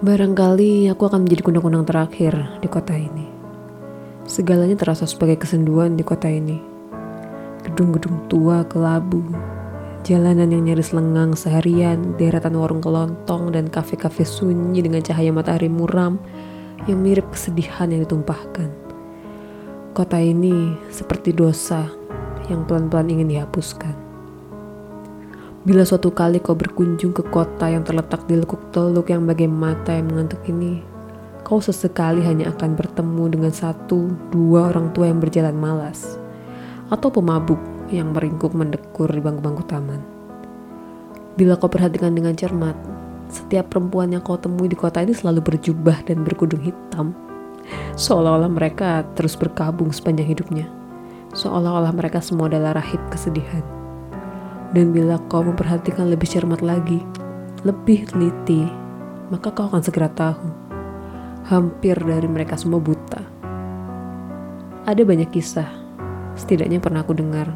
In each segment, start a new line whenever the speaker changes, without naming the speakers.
Barangkali aku akan menjadi kunang-kunang terakhir di kota ini. Segalanya terasa sebagai kesenduan di kota ini. Gedung-gedung tua kelabu, jalanan yang nyaris lengang seharian, deretan warung kelontong, dan kafe-kafe sunyi dengan cahaya matahari muram yang mirip kesedihan yang ditumpahkan. Kota ini seperti dosa yang pelan-pelan ingin dihapuskan. Bila suatu kali kau berkunjung ke kota yang terletak di lekuk teluk yang bagai mata yang mengantuk ini, kau sesekali hanya akan bertemu dengan satu dua orang tua yang berjalan malas, atau pemabuk yang meringkuk mendekur di bangku-bangku taman. Bila kau perhatikan dengan cermat, setiap perempuan yang kau temui di kota ini selalu berjubah dan berkudung hitam, seolah-olah mereka terus berkabung sepanjang hidupnya, seolah-olah mereka semua adalah rahib kesedihan. Dan bila kau memperhatikan lebih cermat lagi, lebih teliti, maka kau akan segera tahu. Hampir dari mereka semua buta. Ada banyak kisah, setidaknya pernah aku dengar,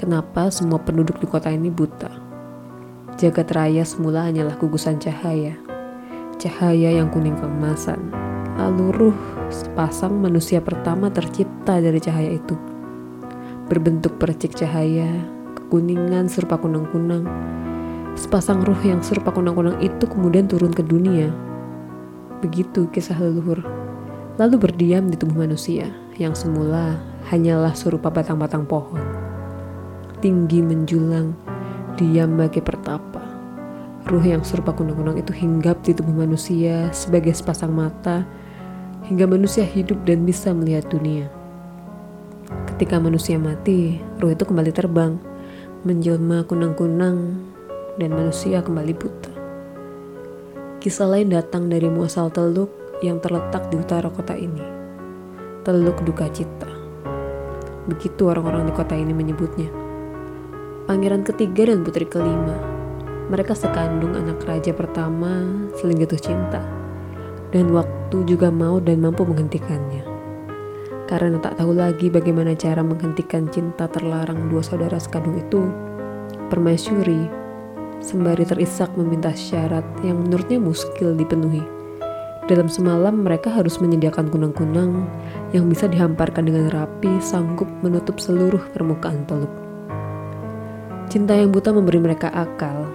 kenapa semua penduduk di kota ini buta. Jagat raya semula hanyalah gugusan cahaya, cahaya yang kuning keemasan. Lalu ruh sepasang manusia pertama tercipta dari cahaya itu. Berbentuk percik cahaya, kuningan serupa kunang-kunang. Sepasang ruh yang serupa kunang-kunang itu kemudian turun ke dunia. Begitu kisah leluhur. Lalu berdiam di tubuh manusia yang semula hanyalah serupa batang-batang pohon. Tinggi menjulang, diam bagi pertapa. Ruh yang serupa kunang-kunang itu hinggap di tubuh manusia sebagai sepasang mata hingga manusia hidup dan bisa melihat dunia. Ketika manusia mati, ruh itu kembali terbang menjelma kunang-kunang dan manusia kembali buta. Kisah lain datang dari muasal teluk yang terletak di utara kota ini. Teluk Duka Cita. Begitu orang-orang di kota ini menyebutnya. Pangeran ketiga dan putri kelima. Mereka sekandung anak raja pertama saling jatuh cinta. Dan waktu juga mau dan mampu menghentikannya karena tak tahu lagi bagaimana cara menghentikan cinta terlarang dua saudara sekandung itu. Permaisuri sembari terisak meminta syarat yang menurutnya muskil dipenuhi. Dalam semalam mereka harus menyediakan kunang-kunang yang bisa dihamparkan dengan rapi sanggup menutup seluruh permukaan teluk. Cinta yang buta memberi mereka akal,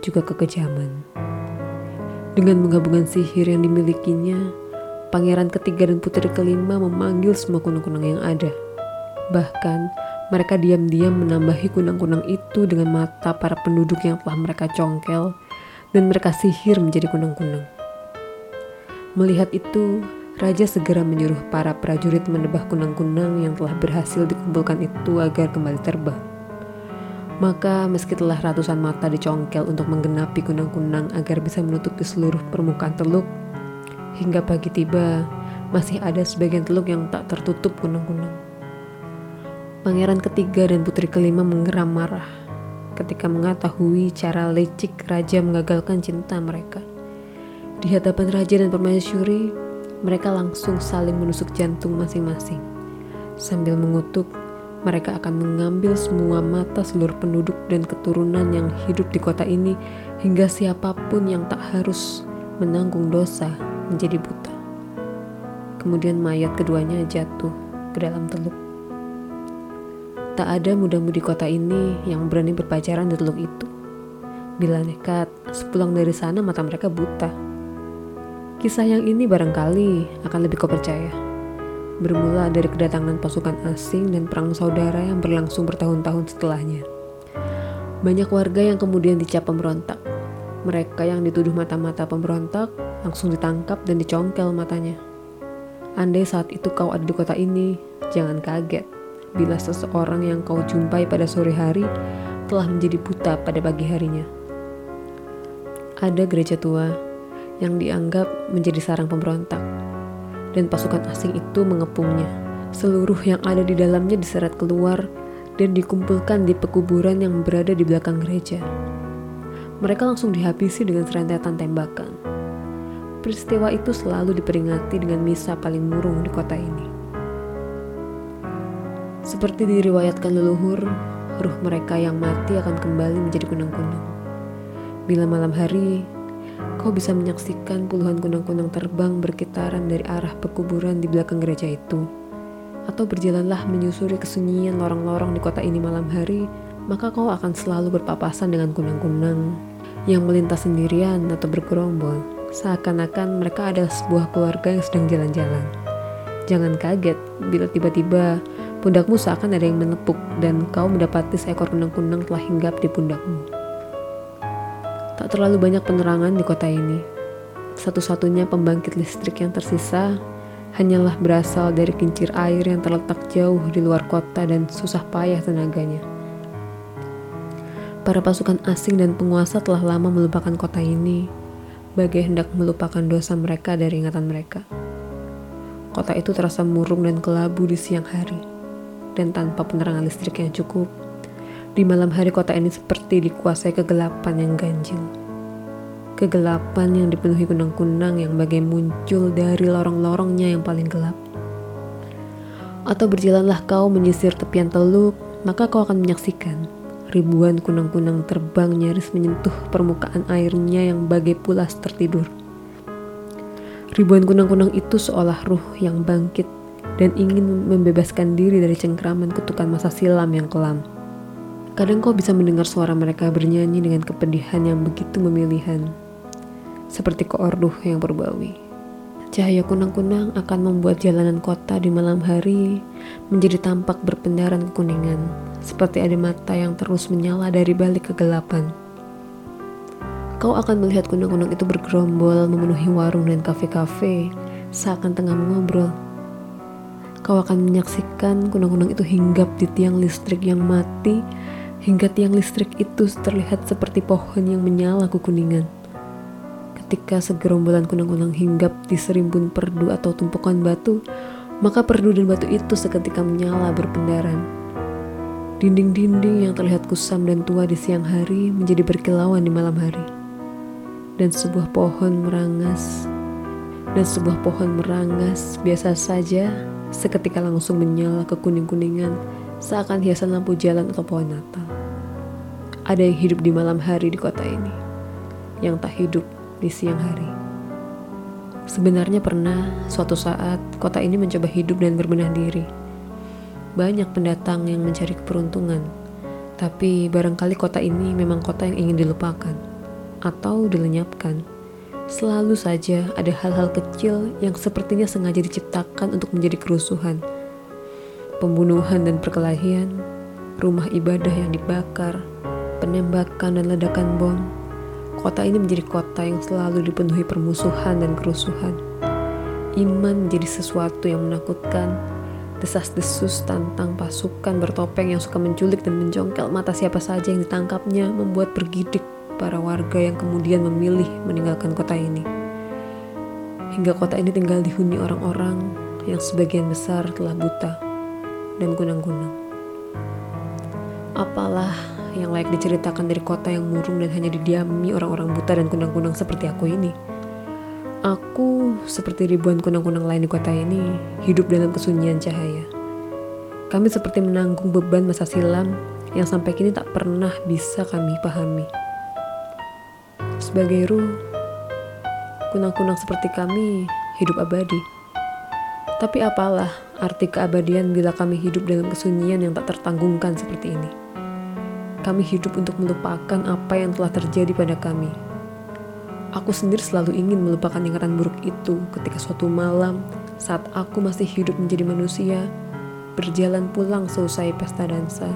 juga kekejaman. Dengan menggabungkan sihir yang dimilikinya, Pangeran ketiga dan putri kelima memanggil semua kunang-kunang yang ada. Bahkan, mereka diam-diam menambahi kunang-kunang itu dengan mata para penduduk yang telah mereka congkel dan mereka sihir menjadi kunang-kunang. Melihat itu, Raja segera menyuruh para prajurit menebah kunang-kunang yang telah berhasil dikumpulkan itu agar kembali terbang. Maka meski telah ratusan mata dicongkel untuk menggenapi kunang-kunang agar bisa menutupi seluruh permukaan teluk, Hingga pagi tiba, masih ada sebagian teluk yang tak tertutup kunang-kunang. Pangeran ketiga dan putri kelima mengeram marah ketika mengetahui cara lecik raja mengagalkan cinta mereka. Di hadapan raja dan permaisuri, mereka langsung saling menusuk jantung masing-masing. Sambil mengutuk, mereka akan mengambil semua mata seluruh penduduk dan keturunan yang hidup di kota ini hingga siapa pun yang tak harus menanggung dosa menjadi buta. Kemudian mayat keduanya jatuh ke dalam teluk. Tak ada muda-mudi kota ini yang berani berpacaran di teluk itu. Bila nekat, sepulang dari sana mata mereka buta. Kisah yang ini barangkali akan lebih kau percaya. Bermula dari kedatangan pasukan asing dan perang saudara yang berlangsung bertahun-tahun setelahnya. Banyak warga yang kemudian dicap pemberontak. Mereka yang dituduh mata-mata pemberontak langsung ditangkap dan dicongkel matanya. Andai saat itu kau ada di kota ini, jangan kaget bila seseorang yang kau jumpai pada sore hari telah menjadi buta pada pagi harinya. Ada gereja tua yang dianggap menjadi sarang pemberontak, dan pasukan asing itu mengepungnya. Seluruh yang ada di dalamnya diseret keluar dan dikumpulkan di pekuburan yang berada di belakang gereja. Mereka langsung dihabisi dengan serentetan tembakan. Peristiwa itu selalu diperingati dengan misa paling murung di kota ini. Seperti diriwayatkan leluhur, ruh mereka yang mati akan kembali menjadi kunang-kunang. Bila malam hari, kau bisa menyaksikan puluhan kunang-kunang terbang berkitaran dari arah pekuburan di belakang gereja itu. Atau berjalanlah menyusuri kesunyian lorong-lorong di kota ini malam hari, maka kau akan selalu berpapasan dengan kunang-kunang yang melintas sendirian atau bergerombol, seakan-akan mereka adalah sebuah keluarga yang sedang jalan-jalan. Jangan kaget bila tiba-tiba pundakmu seakan ada yang menepuk dan kau mendapati seekor kunang-kunang telah hinggap di pundakmu. Tak terlalu banyak penerangan di kota ini. Satu-satunya pembangkit listrik yang tersisa hanyalah berasal dari kincir air yang terletak jauh di luar kota dan susah payah tenaganya. Para pasukan asing dan penguasa telah lama melupakan kota ini, bagai hendak melupakan dosa mereka dari ingatan mereka. Kota itu terasa murung dan kelabu di siang hari, dan tanpa penerangan listrik yang cukup, di malam hari kota ini seperti dikuasai kegelapan yang ganjil. Kegelapan yang dipenuhi kunang-kunang yang bagai muncul dari lorong-lorongnya yang paling gelap. Atau berjalanlah kau menyisir tepian teluk, maka kau akan menyaksikan ribuan kunang-kunang terbang nyaris menyentuh permukaan airnya yang bagai pulas tertidur. Ribuan kunang-kunang itu seolah ruh yang bangkit dan ingin membebaskan diri dari cengkraman kutukan masa silam yang kelam. Kadang kau bisa mendengar suara mereka bernyanyi dengan kepedihan yang begitu memilihan, seperti koorduh yang berbawi. Cahaya kunang-kunang akan membuat jalanan kota di malam hari menjadi tampak berpendaran kekuningan, seperti ada mata yang terus menyala dari balik kegelapan. Kau akan melihat kunang-kunang itu bergerombol memenuhi warung dan kafe-kafe seakan tengah mengobrol. Kau akan menyaksikan kunang-kunang itu hinggap di tiang listrik yang mati hingga tiang listrik itu terlihat seperti pohon yang menyala kekuningan. Ketika segerombolan kunang-kunang hinggap di serimbun perdu atau tumpukan batu, maka perdu dan batu itu seketika menyala berpendaran. Dinding-dinding yang terlihat kusam dan tua di siang hari menjadi berkilauan di malam hari. Dan sebuah pohon merangas, dan sebuah pohon merangas biasa saja seketika langsung menyala ke kuning-kuningan seakan hiasan lampu jalan atau pohon Natal. Ada yang hidup di malam hari di kota ini, yang tak hidup di siang hari. Sebenarnya pernah suatu saat kota ini mencoba hidup dan berbenah diri. Banyak pendatang yang mencari keberuntungan, tapi barangkali kota ini memang kota yang ingin dilupakan atau dilenyapkan. Selalu saja ada hal-hal kecil yang sepertinya sengaja diciptakan untuk menjadi kerusuhan pembunuhan dan perkelahian, rumah ibadah yang dibakar, penembakan dan ledakan bom. Kota ini menjadi kota yang selalu dipenuhi permusuhan dan kerusuhan. Iman menjadi sesuatu yang menakutkan. Desas-desus tantang pasukan bertopeng yang suka menculik dan menjongkel mata siapa saja yang ditangkapnya membuat bergidik para warga yang kemudian memilih meninggalkan kota ini. Hingga kota ini tinggal dihuni orang-orang yang sebagian besar telah buta dan gunang-gunang. Apalah yang layak diceritakan dari kota yang murung dan hanya didiami orang-orang buta dan kunang-kunang seperti aku ini. Aku, seperti ribuan kunang-kunang lain di kota ini, hidup dalam kesunyian cahaya. Kami seperti menanggung beban masa silam yang sampai kini tak pernah bisa kami pahami. Sebagai ruh, kunang-kunang seperti kami hidup abadi. Tapi apalah arti keabadian bila kami hidup dalam kesunyian yang tak tertanggungkan seperti ini. Kami hidup untuk melupakan apa yang telah terjadi pada kami. Aku sendiri selalu ingin melupakan ingatan buruk itu ketika suatu malam saat aku masih hidup menjadi manusia, berjalan pulang selesai pesta dansa.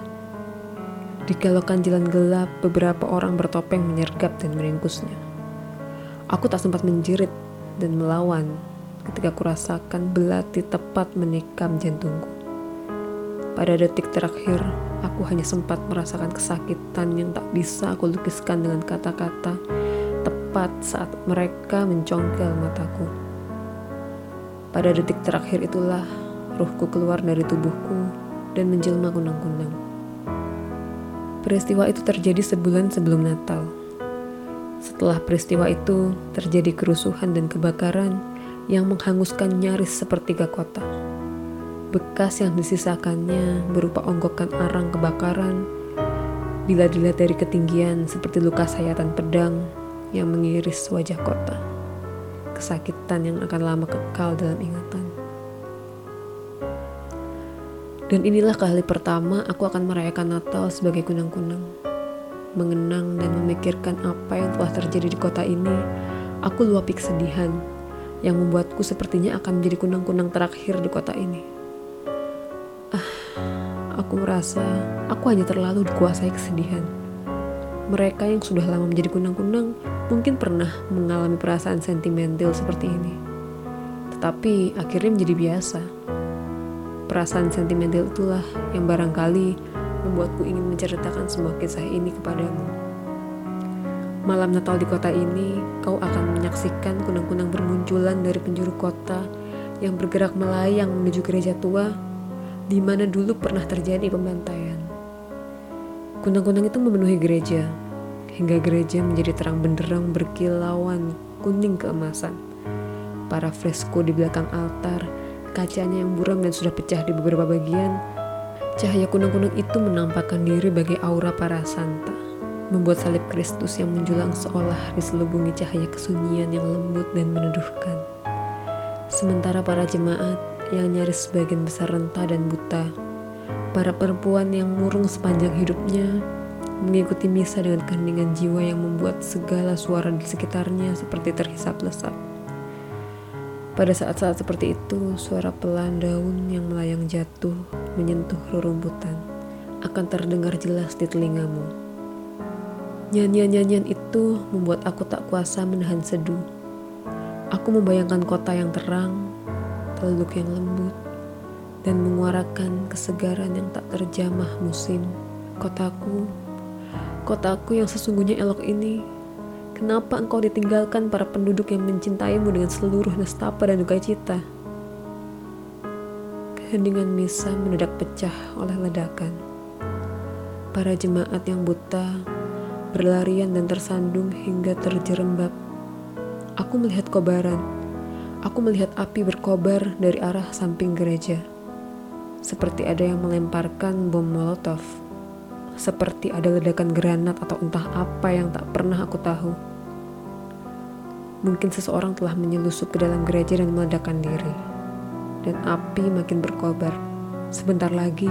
Di kalokan jalan gelap, beberapa orang bertopeng menyergap dan meringkusnya. Aku tak sempat menjerit dan melawan ketika kurasakan belati tepat menikam jantungku. Pada detik terakhir, aku hanya sempat merasakan kesakitan yang tak bisa aku lukiskan dengan kata-kata tepat saat mereka mencongkel mataku. Pada detik terakhir itulah ruhku keluar dari tubuhku dan menjelma kunang-kunang. Peristiwa itu terjadi sebulan sebelum Natal. Setelah peristiwa itu terjadi kerusuhan dan kebakaran, yang menghanguskan nyaris sepertiga kota. Bekas yang disisakannya berupa onggokan arang kebakaran, bila dilihat dari ketinggian seperti luka sayatan pedang, yang mengiris wajah kota. Kesakitan yang akan lama kekal dalam ingatan. Dan inilah kali pertama aku akan merayakan Natal sebagai kunang-kunang. Mengenang dan memikirkan apa yang telah terjadi di kota ini, aku luapi kesedihan yang membuatku sepertinya akan menjadi kunang-kunang terakhir di kota ini. Aku merasa aku hanya terlalu dikuasai kesedihan. Mereka yang sudah lama menjadi kunang-kunang mungkin pernah mengalami perasaan sentimental seperti ini. Tetapi akhirnya menjadi biasa Perasaan sentimental itulah yang barangkali membuatku ingin menceritakan semua kisah ini kepadamu. Malam Natal di kota ini, kau akan menyaksikan kunang-kunang bermunculan dari penjuru kota yang bergerak melayang menuju gereja tua, di mana dulu pernah terjadi pembantaian. Kunang-kunang itu memenuhi gereja, hingga gereja menjadi terang benderang berkilauan kuning keemasan. Para fresko di belakang altar Kacanya yang buram dan sudah pecah di beberapa bagian, cahaya kunang-kunang itu menampakkan diri bagai aura para santa, membuat salib Kristus yang menjulang seolah diselubungi cahaya kesunyian yang lembut dan meneduhkan. Sementara para jemaat yang nyaris sebagian besar renta dan buta, para perempuan yang murung sepanjang hidupnya, mengikuti misa dengan keheningan jiwa yang membuat segala suara di sekitarnya seperti terhisap lesap. Pada saat-saat seperti itu, suara pelan daun yang melayang jatuh menyentuh rerumputan akan terdengar jelas di telingamu. Nyanyian-nyanyian itu membuat aku tak kuasa menahan seduh. Aku membayangkan kota yang terang, teluk yang lembut, dan menguarakan kesegaran yang tak terjamah musim. Kotaku, kotaku yang sesungguhnya elok ini Kenapa engkau ditinggalkan para penduduk yang mencintaimu dengan seluruh nestapa dan duka cita? Keheningan misa mendadak pecah oleh ledakan. Para jemaat yang buta berlarian dan tersandung hingga terjerembab. Aku melihat kobaran. Aku melihat api berkobar dari arah samping gereja. Seperti ada yang melemparkan bom molotov. Seperti ada ledakan granat atau entah apa yang tak pernah aku tahu. Mungkin seseorang telah menyelusup ke dalam gereja dan meledakkan diri. Dan api makin berkobar. Sebentar lagi,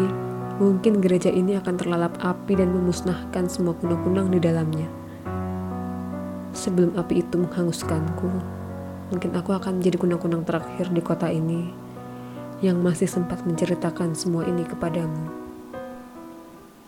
mungkin gereja ini akan terlalap api dan memusnahkan semua kunang-kunang di dalamnya. Sebelum api itu menghanguskanku, mungkin aku akan menjadi kunang-kunang terakhir di kota ini yang masih sempat menceritakan semua ini kepadamu.